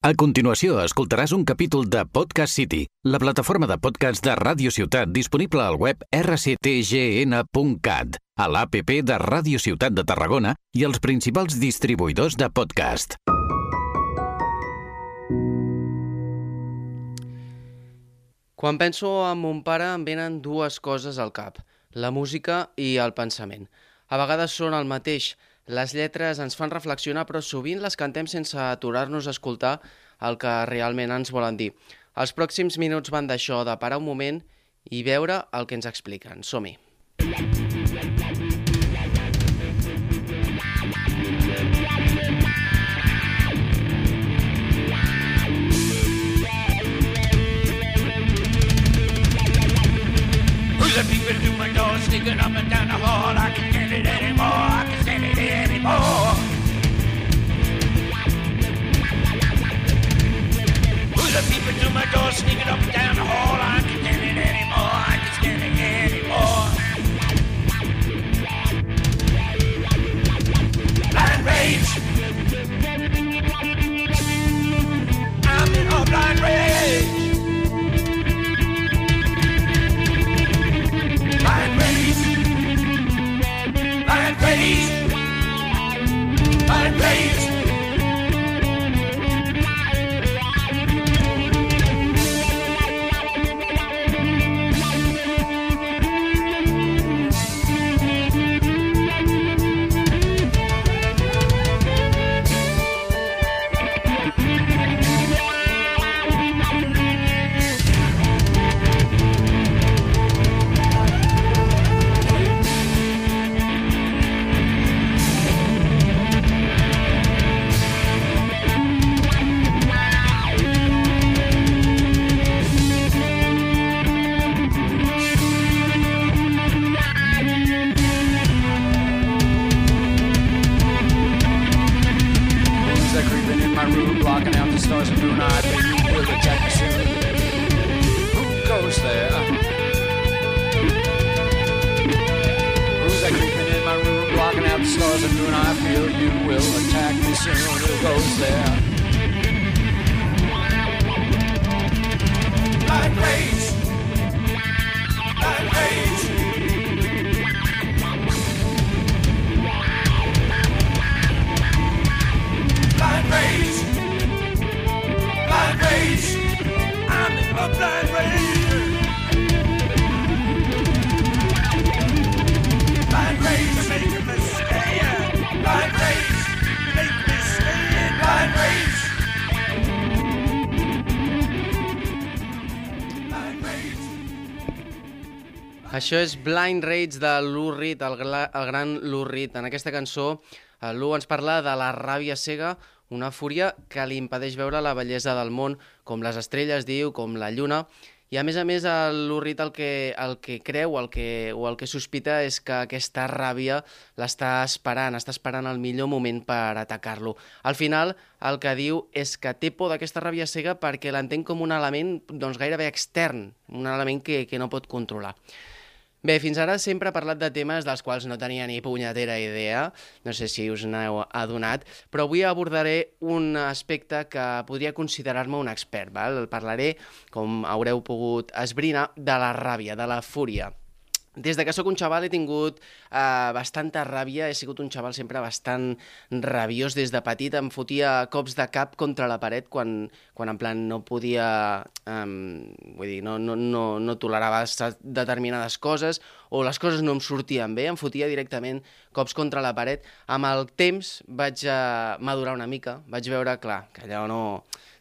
A continuació, escoltaràs un capítol de Podcast City, la plataforma de podcast de Ràdio Ciutat disponible al web rctgn.cat, a l'APP de Ràdio Ciutat de Tarragona i els principals distribuïdors de podcast. Quan penso en mon pare em venen dues coses al cap, la música i el pensament. A vegades són el mateix, les lletres ens fan reflexionar però sovint les cantem sense aturar-nos a escoltar el que realment ens volen dir. Els pròxims minuts van d'això, de parar un moment i veure el que ens expliquen. Som-hi! Això és Blind Rage de Lou Reed, el, el gran Lou Reed. En aquesta cançó, el Lou ens parla de la ràbia cega, una fúria que li impedeix veure la bellesa del món, com les estrelles, diu, com la lluna, i a més a més el Reed el que, el que creu el que, o el que sospita és que aquesta ràbia l'està esperant, està esperant el millor moment per atacar-lo. Al final el que diu és que té por d'aquesta ràbia cega perquè l'entén com un element doncs, gairebé extern, un element que, que no pot controlar. Bé, fins ara sempre he parlat de temes dels quals no tenia ni punyetera idea, no sé si us n'heu adonat, però avui abordaré un aspecte que podria considerar-me un expert. Val? Parlaré, com haureu pogut esbrinar, de la ràbia, de la fúria. Des de que sóc un xaval he tingut eh, bastanta ràbia, he sigut un xaval sempre bastant rabiós des de petit, em fotia cops de cap contra la paret quan, quan en plan no podia, um, vull dir, no, no, no, no tolerava determinades coses o les coses no em sortien bé, em fotia directament cops contra la paret. Amb el temps vaig uh, madurar una mica, vaig veure, clar, que allò no,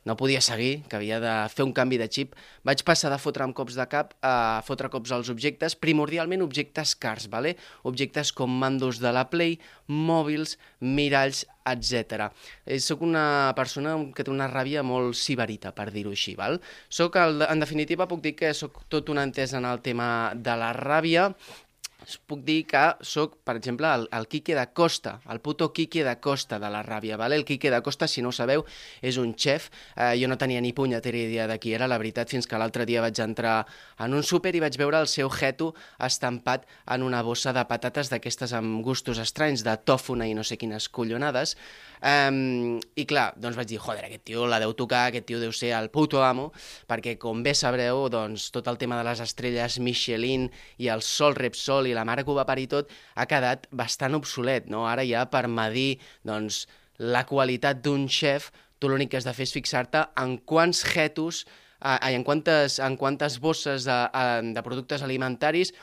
no podia seguir, que havia de fer un canvi de xip, vaig passar de fotre'm cops de cap a fotre cops als objectes, primordialment objectes cars, vale? objectes com mandos de la Play, mòbils, miralls, etc. Eh, Soc una persona que té una ràbia molt sibarita, per dir-ho així. Val? Soc, el, en definitiva, puc dir que sóc tot un entès en el tema de la ràbia, puc dir que sóc, per exemple, el, el Quique da Costa, el puto Quique da Costa de la ràbia, vale? El Quique da Costa, si no ho sabeu, és un xef. Eh, jo no tenia ni punyetera idea de qui era, la veritat, fins que l'altre dia vaig entrar en un súper i vaig veure el seu jeto estampat en una bossa de patates d'aquestes amb gustos estranys, de tòfona i no sé quines collonades. Um, I clar, doncs vaig dir, joder, aquest tio la deu tocar, aquest tio deu ser el puto amo, perquè com bé sabreu, doncs tot el tema de les estrelles Michelin i el Sol Repsol i la mare que ho va parir tot ha quedat bastant obsolet, no? Ara ja per medir, doncs, la qualitat d'un xef, tu l'únic que has de fer és fixar-te en quants jetos, eh, en, quantes, en quantes bosses de, eh, de productes alimentaris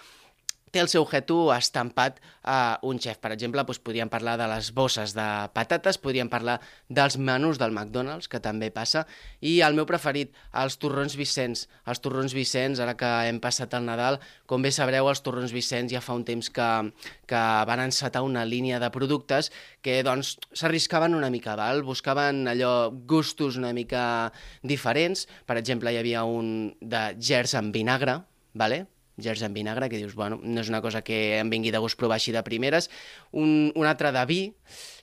té el seu jeto estampat a un xef. Per exemple, doncs podríem parlar de les bosses de patates, podríem parlar dels menús del McDonald's, que també passa, i el meu preferit, els torrons Vicenç. Els torrons Vicenç, ara que hem passat el Nadal, com bé sabreu, els torrons Vicenç ja fa un temps que, que van encetar una línia de productes que doncs una mica, val? buscaven allò gustos una mica diferents. Per exemple, hi havia un de gers amb vinagre, vale? Gers amb vinagre, que dius, bueno, no és una cosa que em vingui de gust provar així de primeres. Un, un altre de vi,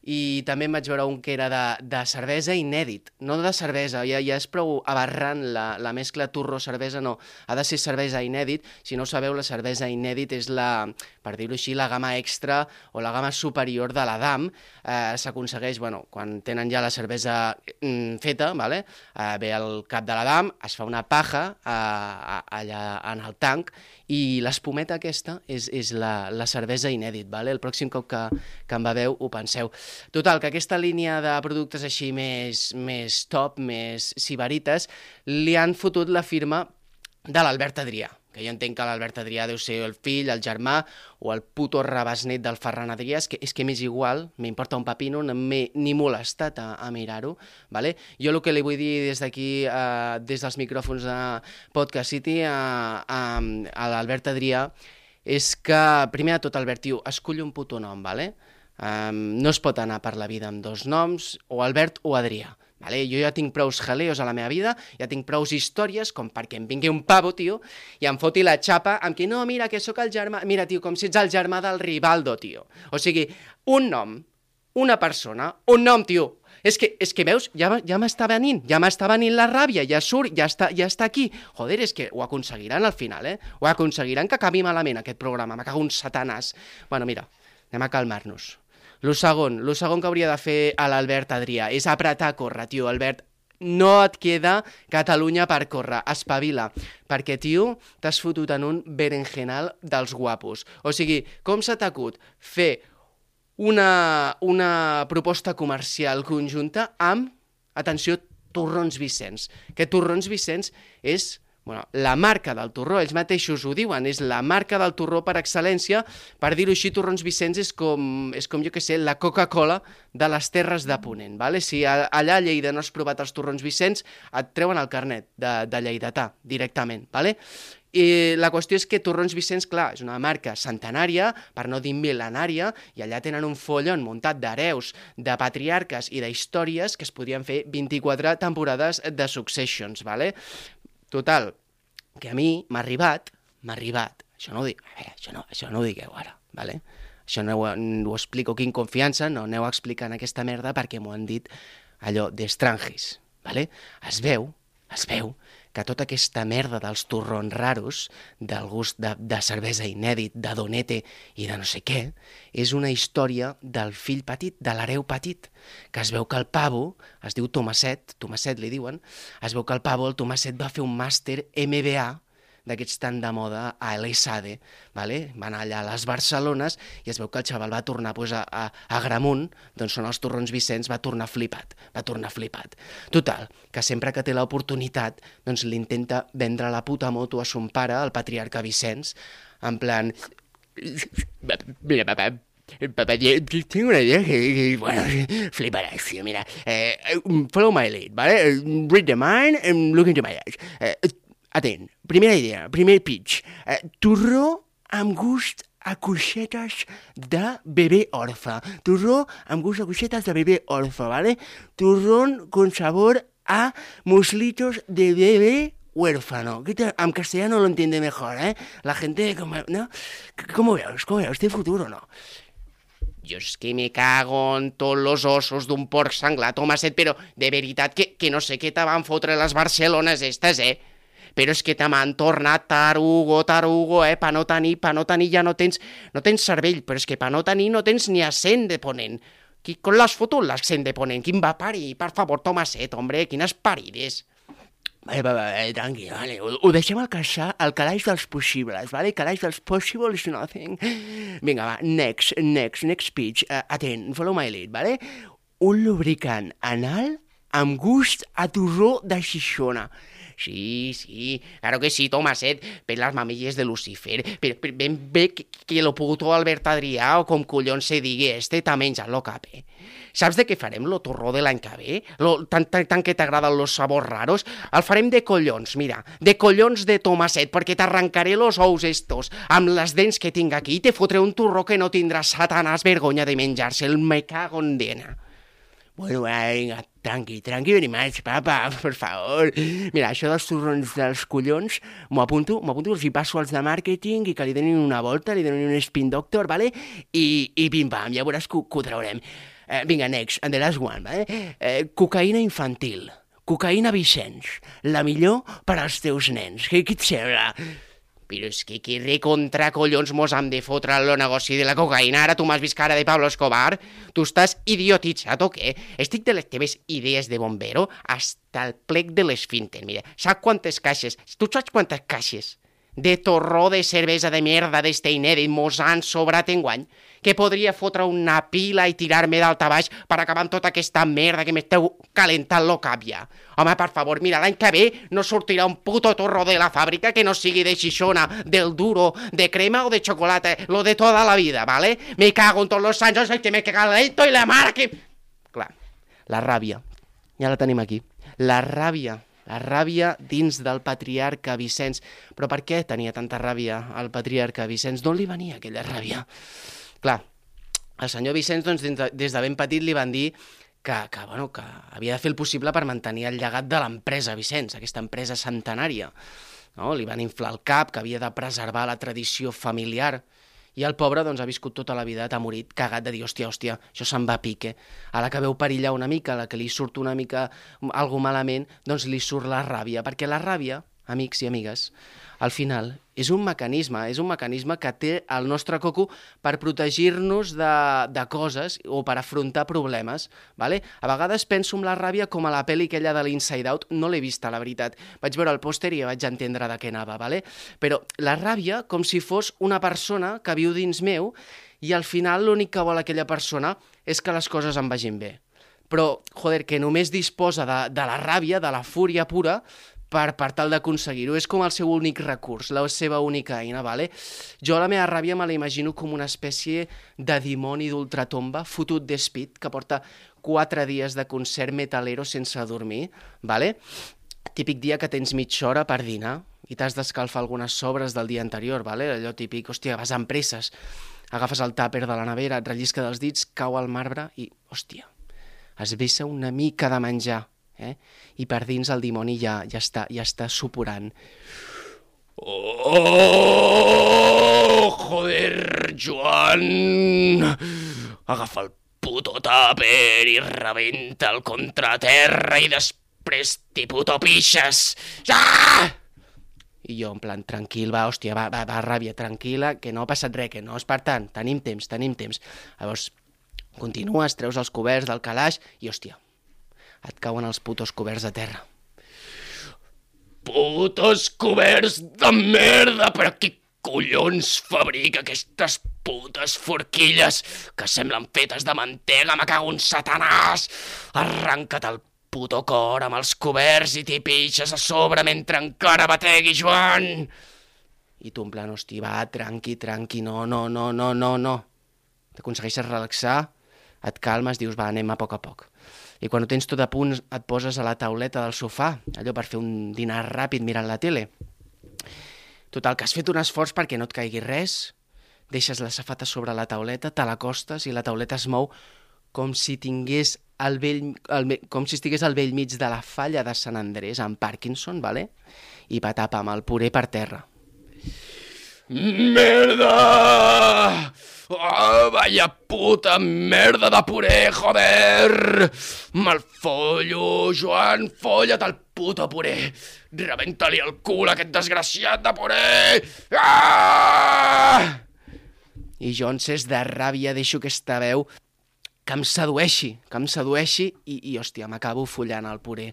i també em vaig veure un que era de, de cervesa inèdit, no de cervesa, ja, ja és prou aberrant la, la mescla turro-cervesa, no, ha de ser cervesa inèdit, si no ho sabeu, la cervesa inèdit és la, per dir-ho així, la gamma extra o la gamma superior de la DAM, eh, s'aconsegueix, bueno, quan tenen ja la cervesa mm, feta, vale? eh, ve al cap de la DAM, es fa una paja eh, allà en el tanc i l'espumeta aquesta és, és la, la cervesa inèdit, vale? el pròxim cop que, que en beveu ho penseu. Total, que aquesta línia de productes així més, més top, més sibarites, li han fotut la firma de l'Albert Adrià, que jo entenc que l'Albert Adrià deu ser el fill, el germà o el puto rebasnet del Ferran Adrià, és que, és que m'és igual, m'importa un papino, no m'he ni molestat a, a mirar-ho, vale? Jo el que li vull dir des d'aquí, eh, des dels micròfons de Podcast City a, a, a l'Albert Adrià, és que, primer de tot, Albert, tio, escull un puto nom, vale? Um, no es pot anar per la vida amb dos noms, o Albert o Adrià. Vale? Jo ja tinc prous jaleos a la meva vida, ja tinc prous històries com perquè em vingui un pavo, tio, i em foti la xapa amb que no, mira, que sóc el germà... Mira, tio, com si ets el germà del Rivaldo, tio. O sigui, un nom, una persona, un nom, tio. És que, és que veus, ja, ja m'està venint, ja m'està venint la ràbia, ja surt, ja està, ja està aquí. Joder, és que ho aconseguiran al final, eh? Ho aconseguiran que acabi malament aquest programa, me cago un satanàs. Bueno, mira, anem a calmar-nos. Lo segon, lo segon que hauria de fer a l'Albert Adrià és apretar a córrer, tio. Albert, no et queda Catalunya per córrer, espavila, perquè, tio, t'has fotut en un berenjenal dels guapos. O sigui, com s'ha t'acut fer una, una proposta comercial conjunta amb, atenció, Torrons Vicenç, que Torrons Vicenç és bueno, la marca del torró, ells mateixos ho diuen, és la marca del torró per excel·lència, per dir-ho així, Torrons Vicenç és com, és com jo que sé, la Coca-Cola de les Terres de Ponent, vale? si a, allà a Lleida no has provat els Torrons Vicenç, et treuen el carnet de, de lleidatà directament, vale? I la qüestió és que Torrons Vicenç, clar, és una marca centenària, per no dir mil·lenària, i allà tenen un follon muntat d'hereus, de patriarques i d'històries que es podrien fer 24 temporades de Successions, vale? Total, que a mi m'ha arribat, m'ha arribat, això no ho dic, veure, això no, això no ho digueu ara, vale? Això no ho, no ho explico aquí en confiança, no aneu explicant aquesta merda perquè m'ho han dit allò d'estrangis, vale? Es veu, es veu que tota aquesta merda dels torrons raros, del gust de, de cervesa inèdit, de donete i de no sé què, és una història del fill petit, de l'hereu petit, que es veu que el pavo, es diu Tomaset, Tomaset li diuen, es veu que el pavo, el Tomaset, va fer un màster MBA d'aquests tan de moda a l'ESADE, vale? va anar allà a les Barcelones i es veu que el xaval va tornar pues, a, a, a Gramunt, doncs són els torrons Vicenç, va tornar flipat, va tornar flipat. Total, que sempre que té l'oportunitat, doncs l'intenta vendre la puta moto a son pare, el patriarca Vicenç, en plan... Mira, papa, Papá, tengo una idea que, bueno, fliparás, tío. Mira, eh, follow my lead, ¿vale? Read the mind and look into my eyes. Eh, atent, primera idea, primer pitch. Eh, torró amb gust a coixetes de bebé orfe. Torró amb gust a coixetes de bebé orfe, ¿vale? Turrón con sabor a muslitos de bebé huérfano. ¿Qué te- En castellano lo entiende mejor, ¿eh? La gente, como, ¿no? ¿Cómo veus? ¿Cómo veus? ¿Té futur o no? Jo és que me cago en tots los ossos d'un porc sanglat, Tomaset, però de veritat que, que no sé què te van fotre les Barcelones estes, eh? Però és que te m'han tornat tarugo, tarugo, eh? Pa no tenir, pa no tenir ja no tens, no tens cervell, però és que pa no tens ni accent de ponent. Qui con l'has fotut l'accent de ponent? Quin va parir? Per favor, Tomaset, hombre, quines parides. Vale, vale, vale, tranqui, vale. Ho, ho deixem al, caixa, al calaix dels possibles, vale? Calaix dels possible is nothing. Vinga, va, next, next, next speech. Uh, atent, follow my lead, vale? Un lubricant anal amb gust a torró de xixona. Sí, sí, claro que sí, Tomaset, per les mamilles de Lucifer, però, però ben bé que, que lo puto Albert Adrià o com collons se digui este t'ha menjat lo cap, eh? Saps de què farem lo torró de l'any que ve? Lo, tant, tant, tant que t'agraden los sabors raros? El farem de collons, mira, de collons de Tomaset, perquè t'arrencaré los ous estos amb les dents que tinc aquí i te fotré un torró que no tindrà satanàs vergonya de menjar-se'l, me cago en dena. Bueno, vinga, tranqui, tranqui very much, papa, per favor. Mira, això dels torrons dels collons, m'ho apunto, m'ho apunto, els hi passo als de màrqueting i que li donin una volta, li donin un spin doctor, vale? I, i pim-pam, ja veuràs que, que ho traurem. Eh, vinga, next, and the last one, vale? Eh, cocaïna infantil. Cocaïna Vicenç, la millor per als teus nens. Què, què et sembla? Però és que què recontra collons mos hem de fotre el negoci de la cocaïna? Ara tu m'has vist cara de Pablo Escobar? Tu estàs idiotitzat o què? Estic de les teves idees de bombero hasta el plec de l'esfínter. Mira, saps quantes caixes? Tu saps quantes caixes de torró de cervesa de merda d'este inèdit mos han sobrat enguany? Que podria fotre una pila i tirar-me dalt a baix per acabar amb tota aquesta merda que m'esteu calentant lo cap ja. Home, per favor, mira, l'any que ve no sortirà un puto torró de la fàbrica que no sigui de xixona, del duro, de crema o de xocolata, lo de tota la vida, ¿vale? Me cago en tots los anys, que me calento i la mare que... Clar, la ràbia, ja la tenim aquí. La ràbia, la ràbia dins del patriarca Vicenç. Però per què tenia tanta ràbia el patriarca Vicenç? D'on li venia aquella ràbia? Clar, el senyor Vicenç, doncs, des de, des de ben petit li van dir que, que, bueno, que havia de fer el possible per mantenir el llegat de l'empresa Vicenç, aquesta empresa centenària. No? Li van inflar el cap, que havia de preservar la tradició familiar. I el pobre doncs, ha viscut tota la vida atemorit, cagat de dir, hòstia, hòstia, això se'n va a pique. A la que veu perillar una mica, a la que li surt una mica algo malament, doncs li surt la ràbia, perquè la ràbia, amics i amigues, al final és un mecanisme, és un mecanisme que té el nostre coco per protegir-nos de, de coses o per afrontar problemes. Vale? A vegades penso en la ràbia com a la pel·li aquella de l'Inside Out, no l'he vista, la veritat. Vaig veure el pòster i ja vaig entendre de què anava, vale? però la ràbia com si fos una persona que viu dins meu i al final l'únic que vol aquella persona és que les coses em vagin bé. Però, joder, que només disposa de, de la ràbia, de la fúria pura, per, per tal d'aconseguir-ho. És com el seu únic recurs, la seva única eina, vale? Jo la meva ràbia me la imagino com una espècie de dimoni d'ultratomba fotut d'espit que porta quatre dies de concert metalero sense dormir, vale? Típic dia que tens mitja hora per dinar i t'has d'escalfar algunes sobres del dia anterior, vale? allò típic, hòstia, vas amb presses, agafes el tàper de la nevera, et rellisca dels dits, cau al marbre i, hòstia, es vessa una mica de menjar, eh? i per dins el dimoni ja, ja, està, ja està suporant. Oh, joder, Joan! Agafa el puto tàper i rebenta el contraterra i després t'hi puto pixes. Ah! I jo, en plan, tranquil, va, hòstia, va, va, va, ràbia, tranquil·la, que no ha passat res, que no és per tant, tenim temps, tenim temps. Llavors, continues, treus els coberts del calaix i, hòstia, et cauen els putos coberts a terra. Putos coberts de merda, però qui collons fabrica aquestes putes forquilles que semblen fetes de mantega, me cago en satanàs! Arranca't el puto cor amb els coberts i t'hi pixes a sobre mentre encara bategui, Joan! I tu, en plan, hosti, va, tranqui, tranqui, no, no, no, no, no, no. T'aconsegueixes relaxar, et calmes, dius, va, anem a poc a poc. I quan ho tens tot a punt, et poses a la tauleta del sofà, allò per fer un dinar ràpid mirant la tele. Total, que has fet un esforç perquè no et caigui res, deixes la safata sobre la tauleta, te l'acostes i la tauleta es mou com si tingués el vell, el, com si estigués al vell mig de la falla de Sant Andrés, amb Parkinson, vale? i patapa amb el puré per terra. Merda! Oh, vaya puta merda de puré, joder! Me'l follo, Joan, folla't el puto puré! Rebenta-li el cul a aquest desgraciat de puré! Ah! I jo, encès de ràbia, deixo aquesta veu que em sedueixi, que em sedueixi i, i hòstia, m'acabo follant el puré.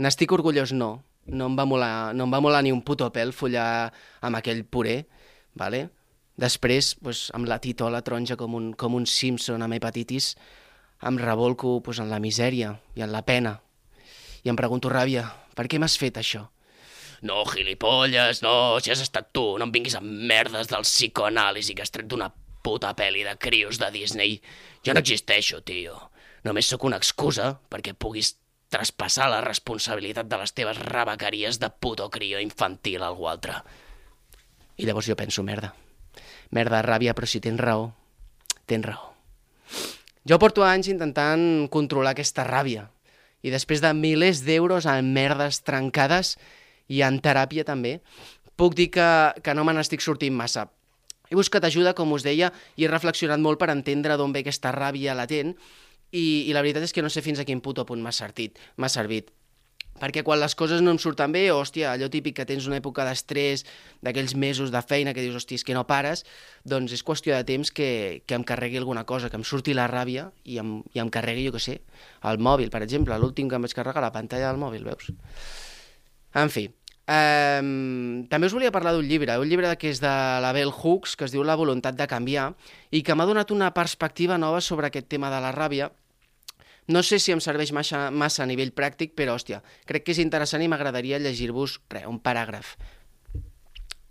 N'estic orgullós, no. No em, va molar, no em va molar ni un puto pèl follar amb aquell puré, vale? Després, pues, amb la titola taronja com un, com un Simpson amb hepatitis, em revolco pues, en la misèria i en la pena. I em pregunto, ràbia, per què m'has fet això? No, gilipolles, no, si has estat tu, no em vinguis amb merdes del psicoanàlisi que has tret d'una puta pel·li de crios de Disney. Jo no existeixo, tio. Només sóc una excusa perquè puguis traspassar la responsabilitat de les teves rabaqueries de puto crio infantil a algú altre. I llavors jo penso, merda. Merda, ràbia, però si tens raó. Tens raó. Jo porto anys intentant controlar aquesta ràbia. I després de milers d'euros en merdes trencades i en teràpia també, puc dir que, que no me n'estic sortint massa. He buscat ajuda, com us deia, i he reflexionat molt per entendre d'on ve aquesta ràbia latent i, i la veritat és que no sé fins a quin puto punt m'ha servit. M'ha servit perquè quan les coses no em surten bé, hòstia, allò típic que tens una època d'estrès, d'aquells mesos de feina que dius, hòstia, és que no pares, doncs és qüestió de temps que, que em carregui alguna cosa, que em surti la ràbia i em, i em carregui, jo que sé, el mòbil, per exemple, l'últim que em vaig carregar, la pantalla del mòbil, veus? En fi, Um, també us volia parlar d'un llibre, un llibre que és de la Bell Hooks, que es diu La voluntat de canviar, i que m'ha donat una perspectiva nova sobre aquest tema de la ràbia, no sé si em serveix massa, massa a nivell pràctic, però, hòstia, crec que és interessant i m'agradaria llegir-vos un paràgraf.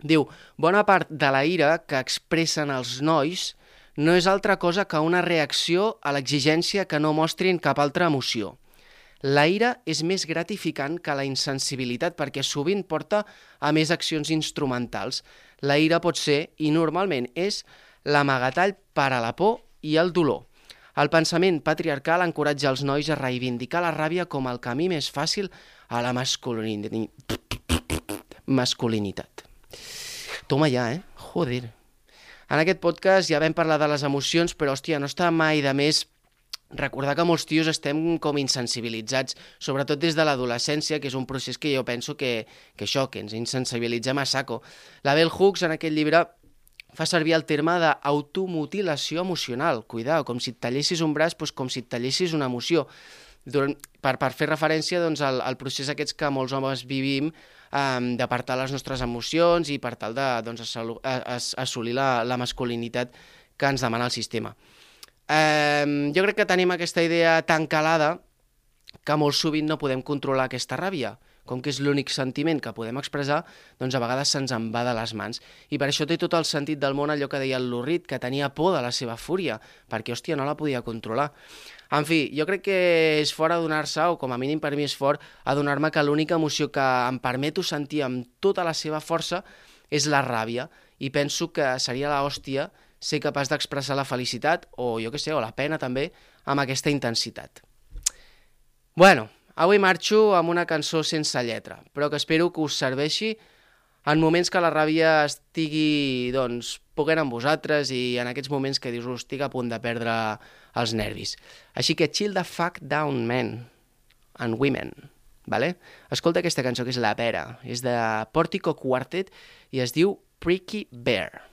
Diu, bona part de la ira que expressen els nois no és altra cosa que una reacció a l'exigència que no mostrin cap altra emoció. La ira és més gratificant que la insensibilitat perquè sovint porta a més accions instrumentals. La ira pot ser, i normalment és, l'amagatall per a la por i el dolor. El pensament patriarcal encoratja els nois a reivindicar la ràbia com el camí més fàcil a la masculinitat. Toma ja, eh? Joder. En aquest podcast ja vam parlar de les emocions, però, hòstia, no està mai de més recordar que molts tios estem com insensibilitzats, sobretot des de l'adolescència, que és un procés que jo penso que, que això, que ens insensibilitzem a saco. La Bell Hooks, en aquest llibre, fa servir el terme d'automutilació emocional. Cuidao, com si et tallessis un braç, doncs com si et tallessis una emoció. Durant, per, per fer referència doncs, al, al procés aquests que molts homes vivim um, d'apartar les nostres emocions i per tal de doncs, assolir la, la masculinitat que ens demana el sistema. Um, jo crec que tenim aquesta idea tan calada que molt sovint no podem controlar aquesta ràbia com que és l'únic sentiment que podem expressar, doncs a vegades se'ns en va de les mans. I per això té tot el sentit del món allò que deia el Lurrit, que tenia por de la seva fúria, perquè, hòstia, no la podia controlar. En fi, jo crec que és fort adonar-se, o com a mínim per mi és fort, adonar-me que l'única emoció que em permeto sentir amb tota la seva força és la ràbia, i penso que seria la hòstia ser capaç d'expressar la felicitat, o jo que sé, o la pena també, amb aquesta intensitat. Bueno, Avui marxo amb una cançó sense lletra, però que espero que us serveixi en moments que la ràbia estigui, doncs, poguent amb vosaltres i en aquests moments que dius, estic a punt de perdre els nervis. Així que chill the fuck down, men and women. Vale? Escolta aquesta cançó que és La Pera, és de Portico Quartet i es diu Pricky Bear.